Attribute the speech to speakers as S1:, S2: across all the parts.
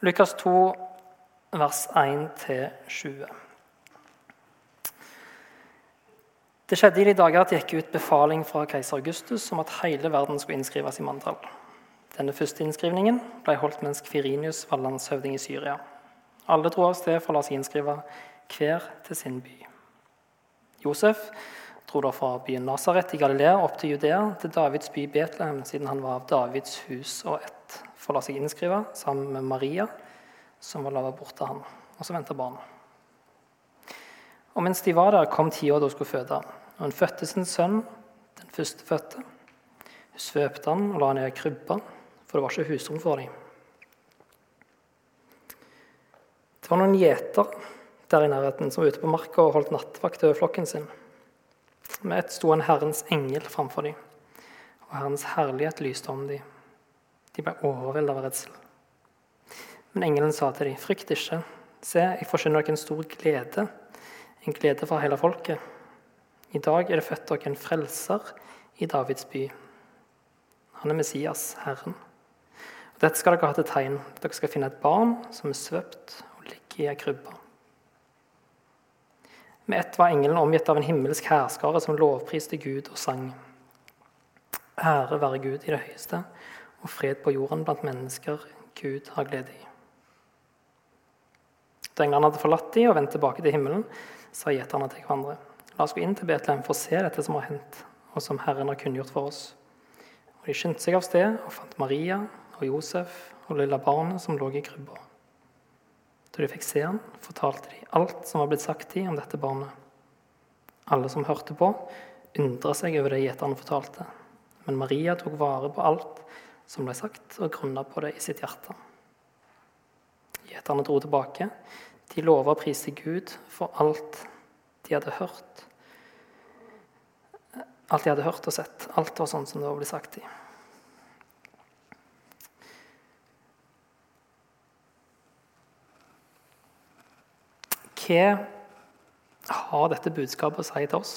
S1: Lukas 2, vers 1-20. Det skjedde i de dager at det gikk ut befaling fra keiser Augustus om at hele verden skulle innskrives i manntall. Denne første innskrivningen ble holdt mens Kvirinius var landshøvding i Syria. Alle dro av sted for å la seg innskrive, hver til sin by. Josef dro da fra byen Nasaret i Galilea opp til Judea, til Davids by Betlehem, siden han var av Davids hus og ett, for å la seg innskrive sammen med Maria, som var lavet bort til han, og så venta barnet. Og mens de var der, kom tida da hun skulle føde. Og hun fødte sin sønn, den førstefødte. Hun svøpte han og la han i ei krybbe, for det var ikke husrom for dem. Det var noen gjeter der i nærheten som var ute på marka og holdt nattvakt over flokken sin. Med ett sto en Herrens engel framfor dem, og Herrens herlighet lyste om dem. De ble overveldet av redsel. Men engelen sa til dem, 'Frykt ikke. Se, jeg forsyner dere en stor glede.' en glede for hele folket. I dag er det født dere en frelser i Davids by. Han er Messias, Herren. Og dette skal dere ha til tegn. Dere skal finne et barn som er svøpt og ligger i ei krybbe. Med ett var engelen omgitt av en himmelsk hærskare som lovpriste Gud og sang. Ære være Gud i det høyeste, og fred på jorden blant mennesker Gud har glede i. Da englene hadde forlatt dem og vendt tilbake til himmelen, sa gjeterne til hverandre. La oss gå inn til Betlehem for å se dette som har hendt, og som Herren har kunngjort for oss. Og De skyndte seg av sted og fant Maria og Josef og lille barnet som lå i krybba. Da de fikk se han, fortalte de alt som var blitt sagt dem om dette barnet. Alle som hørte på, undra seg over det gjeterne fortalte. Men Maria tok vare på alt som ble sagt, og grunna på det i sitt hjerte. Gjeterne dro tilbake de lova å prise Gud for alt de hadde hørt. Alt de hadde hørt og sett. Alt var sånn som det var blitt sagt i. Hva har dette budskapet å si til oss?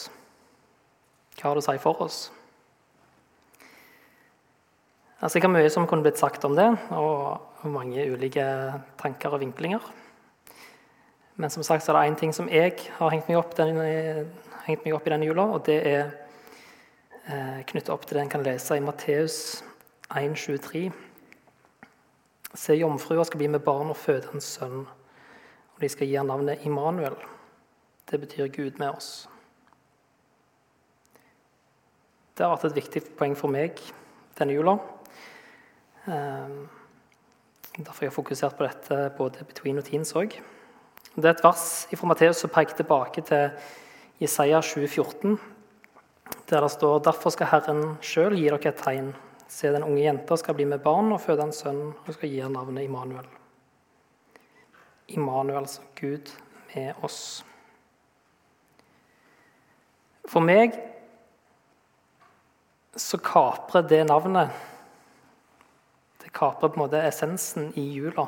S1: Hva har det å si for oss? Det er sikkert mye som kunne blitt sagt om det, og mange ulike tanker og vinklinger. Men som sagt så er det én ting som jeg har hengt meg opp, denne, hengt meg opp i denne jula, og det er eh, knyttet opp til det en kan lese i Matteus 1,23. Se, jomfrua skal bli med barn og føde en sønn, og de skal gi ham navnet Immanuel. Det betyr Gud med oss. Det har vært et viktig poeng for meg denne jula. Eh, derfor har jeg fokusert på dette både between og teens òg. Det er et vers fra Matteus som peker tilbake til Jesaja 2014, der det står derfor skal Herren sjøl gi dere et tegn. Se, den unge jenta skal bli med barn og føde en sønn og skal gi ham navnet Immanuel. Immanuel, altså Gud med oss. For meg så kaprer det navnet Det kaprer på en måte essensen i jula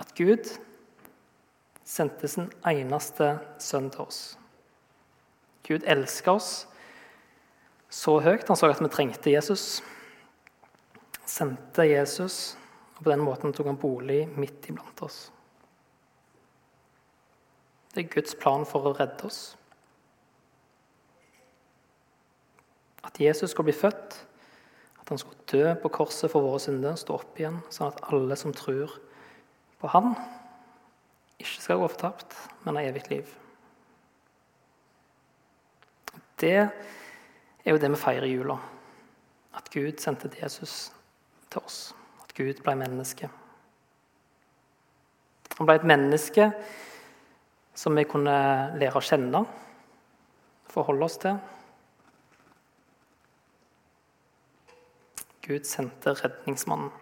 S1: at Gud sendte sin eneste sønn til oss. Gud elska oss så høyt. Han så at vi trengte Jesus. Sendte Jesus, og på den måten tok han bolig midt iblant oss. Det er Guds plan for å redde oss. At Jesus skulle bli født, at han skulle dø på korset for våre synder, stå opp igjen, sånn at alle som tror, på Han ikke skal gå fortapt, men ha evig liv. Det er jo det vi feirer i jula. At Gud sendte Jesus til oss. At Gud ble menneske. Han ble et menneske som vi kunne lære å kjenne, forholde oss til. Gud sendte redningsmannen.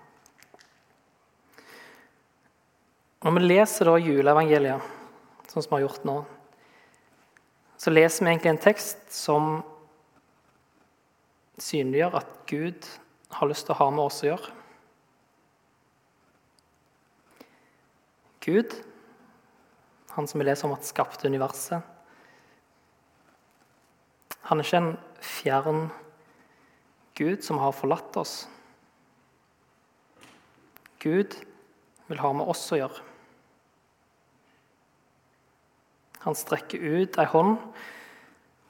S1: Når vi leser da juleevangeliet, sånn som vi har gjort nå, så leser vi egentlig en tekst som synliggjør at Gud har lyst til å ha med oss å gjøre. Gud, han som vi leser om at skapte universet, han er ikke en fjern Gud som har forlatt oss. Gud vil ha med oss å gjøre. Han strekker ut ei hånd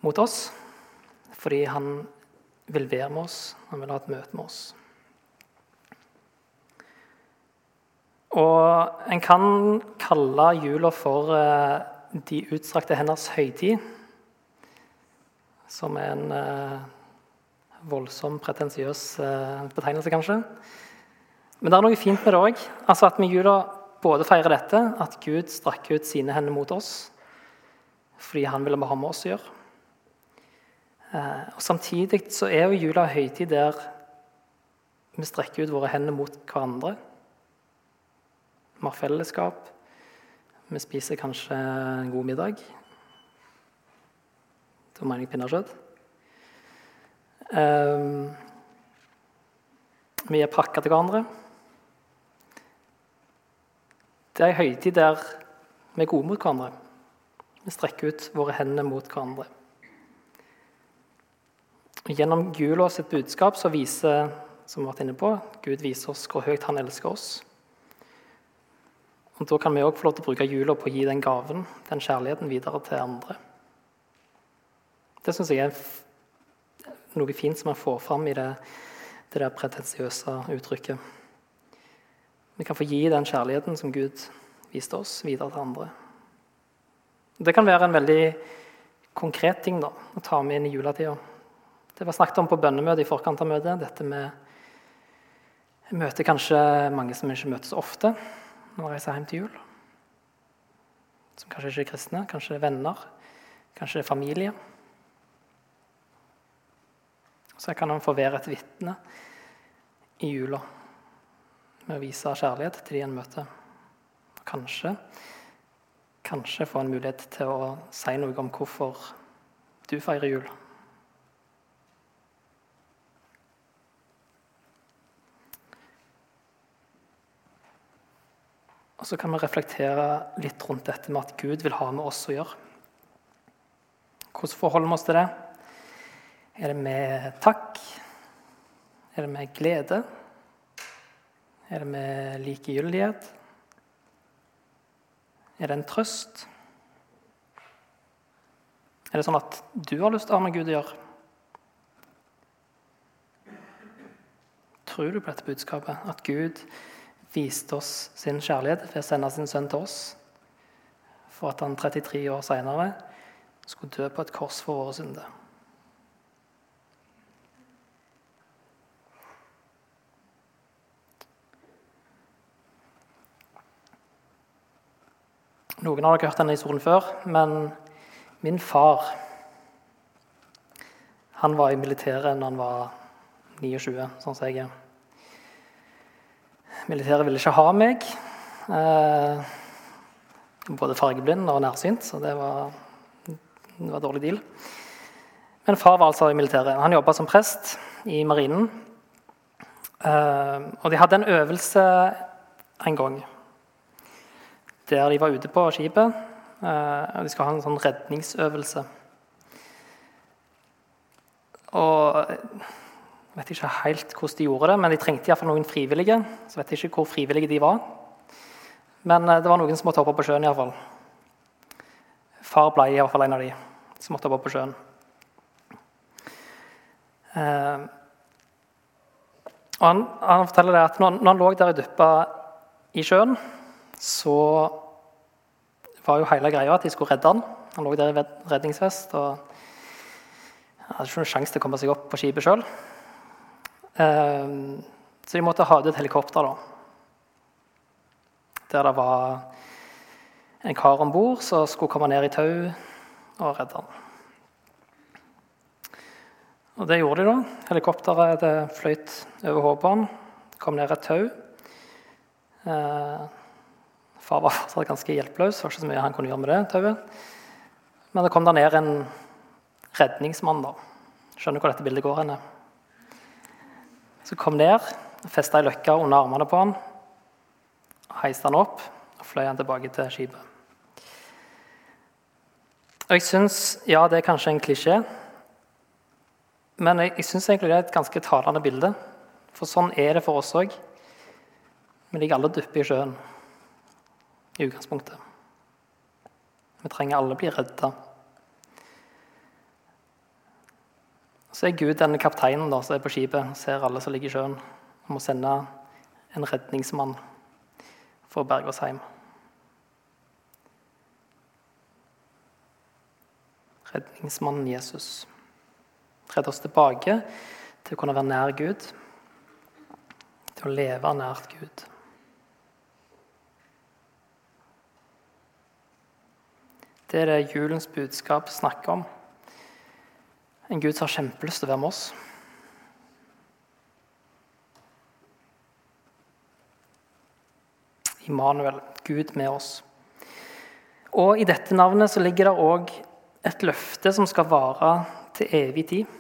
S1: mot oss fordi han vil være med oss, han vil ha et møte med oss. Og en kan kalle jula for eh, de utstrakte henders høytid, som er en eh, voldsom, pretensiøs eh, betegnelse, kanskje. Men det er noe fint med det òg. Altså at vi jula både feirer dette, at Gud strakk ut sine hender mot oss fordi han ville ha med oss å gjøre. Eh, og Samtidig så er jo jula høytid der vi strekker ut våre hender mot hverandre. Vi har fellesskap. Vi spiser kanskje en god middag. Da mener jeg pinnekjøtt. Um, vi er pakka til hverandre. Det er ei høytid der vi er gode mot hverandre. Vi strekker ut våre hender mot hverandre. Gjennom jula sitt budskap så viser som vi har vært inne på, Gud viser oss hvor høyt han elsker oss. Og Da kan vi òg få lov til å bruke jula på å gi den gaven, den kjærligheten, videre til andre. Det syns jeg er noe fint som man får fram i det, det der pretensiøse uttrykket. Vi kan få gi den kjærligheten som Gud viste oss, videre til andre. Det kan være en veldig konkret ting da, å ta med inn i juletida. Det var snakket om på bønnemøtet i forkant av møtet. Dette med møter kanskje mange som ikke møtes ofte når man reiser hjem til jul. Som kanskje ikke er kristne, kanskje er venner, kanskje er familie. Så kan han få være et vitne i jula med å vise kjærlighet til de en møter. Kanskje, kanskje få en mulighet til å si noe om hvorfor du feirer jul. Så kan vi reflektere litt rundt dette med at Gud vil ha med oss å gjøre. Hvordan forholder vi oss til det? Er det med takk? Er det med glede? Er det med likegyldighet? Er det en trøst? Er det sånn at du har lyst til å ha med Gud å gjøre? Tror du på dette budskapet? At Gud viste oss sin kjærlighet ved å sende sin sønn til oss for at han 33 år seinere skulle dø på et kors for våre synder. Noen av dere har hørt denne historien før, men min far han var i militæret når han var 29, sånn som jeg er. Militæret ville ikke ha meg. Eh, både fargeblind og nærsynt, så det var, det var dårlig deal. Men far var altså i militæret. Han jobba som prest i marinen. Eh, og de hadde en øvelse en gang der de var ute på skipet. Eh, de skulle ha en sånn redningsøvelse. Og vet ikke helt hvordan de gjorde det, men de trengte iallfall noen frivillige. Så vet jeg ikke hvor frivillige de var. Men eh, det var noen som måtte hoppe på sjøen. I hvert fall. Far ble i hvert fall en av de som måtte hoppe på sjøen. Eh, han, han, forteller det at når, når han lå der og dyppa i sjøen, så var jo hele greia at de skulle redde han. Han lå der i redningsvest og hadde ikke noen sjanse til å komme seg opp på skipet sjøl. Ehm, så de måtte ha ut et helikopter, da. Der det var en kar om bord som skulle komme ned i tau og redde han. Og det gjorde de, da. Helikopteret det fløyt over hodet. Kom ned et tau. Eh, far var fortsatt ganske hjelpeløs. Det var ikke så mye han kunne gjøre med det tauet. Men det kom der ned en redningsmann. da. Skjønner hvor dette bildet går henne? Så kom ned, festa ei løkke under armene på han, heiste han opp og fløy han tilbake til skipet. Og jeg syns, Ja, det er kanskje en klisjé, men jeg, jeg syns egentlig det er et ganske talende bilde. For sånn er det for oss òg. Vi ligger alle dyppe i sjøen i utgangspunktet. Vi trenger alle bli redda. Så er Gud denne kapteinen da, som er på skipet, ser alle som ligger i sjøen, og må sende en redningsmann for å berge oss hjem. Redningsmannen Jesus redder oss tilbake til å kunne være nær Gud, til å leve nært Gud. Det er det julens budskap snakker om. En Gud som har kjempelyst til å være med oss. Immanuel, Gud med oss. Og i dette navnet så ligger det òg et løfte som skal vare til evig tid.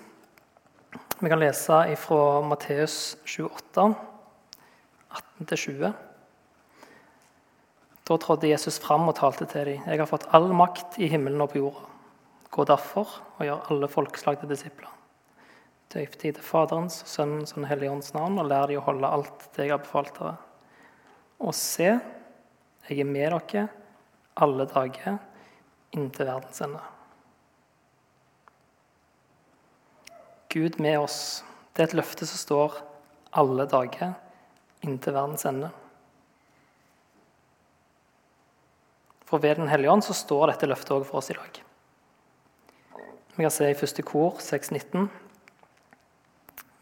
S1: Vi kan lese fra Matteus 28, 18-20. Da trådte Jesus fram og talte til dem. Jeg har fått all makt i himmelen og på jorda. Gå derfor og gjør alle folkeslag til disipler. Døyp de til Faderens, Sønnens og Den hellige ånds navn, og lær de å holde alt det jeg har befalt dere. Og se, jeg er med dere alle dager inntil verdens ende. Gud med oss. Det er et løfte som står alle dager inntil verdens ende. For ved Den hellige ånd så står dette løftet òg for oss i dag. Vi kan se i første kor 6.19.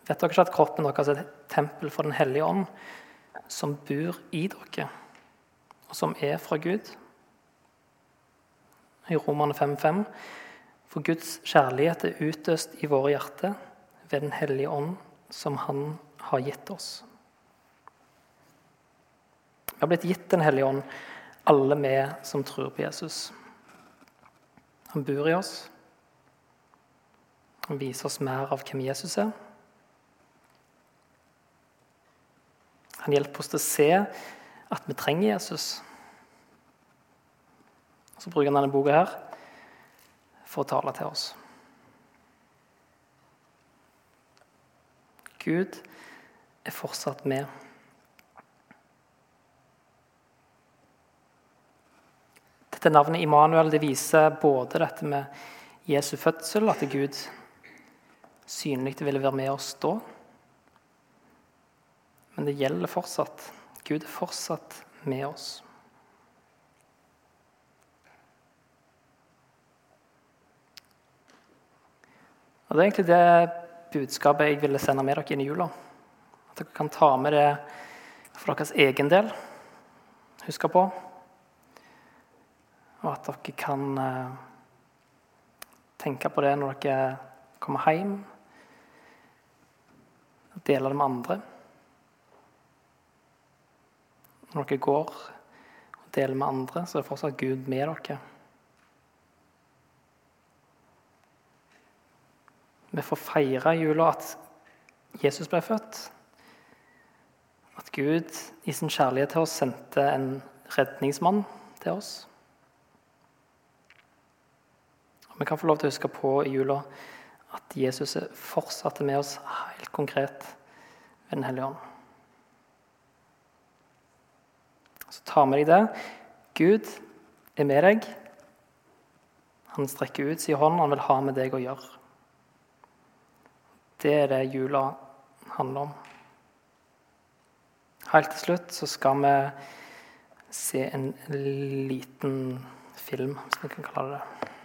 S1: Vet dere ikke at kroppen deres er et tempel for Den hellige ånd, som bor i dere, og som er fra Gud? I Romerne 5.5.: For Guds kjærlighet er utøst i våre hjerter ved Den hellige ånd, som Han har gitt oss. Vi har blitt gitt Den hellige ånd alle vi som tror på Jesus. Han bor i oss. Han viser oss mer av hvem Jesus er. Han hjelper oss til å se at vi trenger Jesus. Så bruker han denne boka her for å tale til oss. Gud er fortsatt med. Dette navnet Immanuel det viser både dette med Jesu fødsel, at Gud synlig ville være med oss da. Men det gjelder fortsatt. Gud er fortsatt med oss. Og Det er egentlig det budskapet jeg ville sende med dere inn i jula. At dere kan ta med det for deres egen del. Huske på og at dere kan eh, tenke på det når dere kommer hjem. Og dele det med andre. Når dere går og deler med andre, så er fortsatt Gud med dere. Vi får feire jula at Jesus ble født. At Gud i sin kjærlighet til oss sendte en redningsmann til oss. Vi kan få lov til å huske på i jula at Jesus er fortsatt med oss helt konkret ved Den hellige ånd. Så ta med deg det. Gud er med deg. Han strekker ut sin hånd, han vil ha med deg å gjøre. Det er det jula handler om. Helt til slutt så skal vi se en liten film, hvis vi kan kalle det det.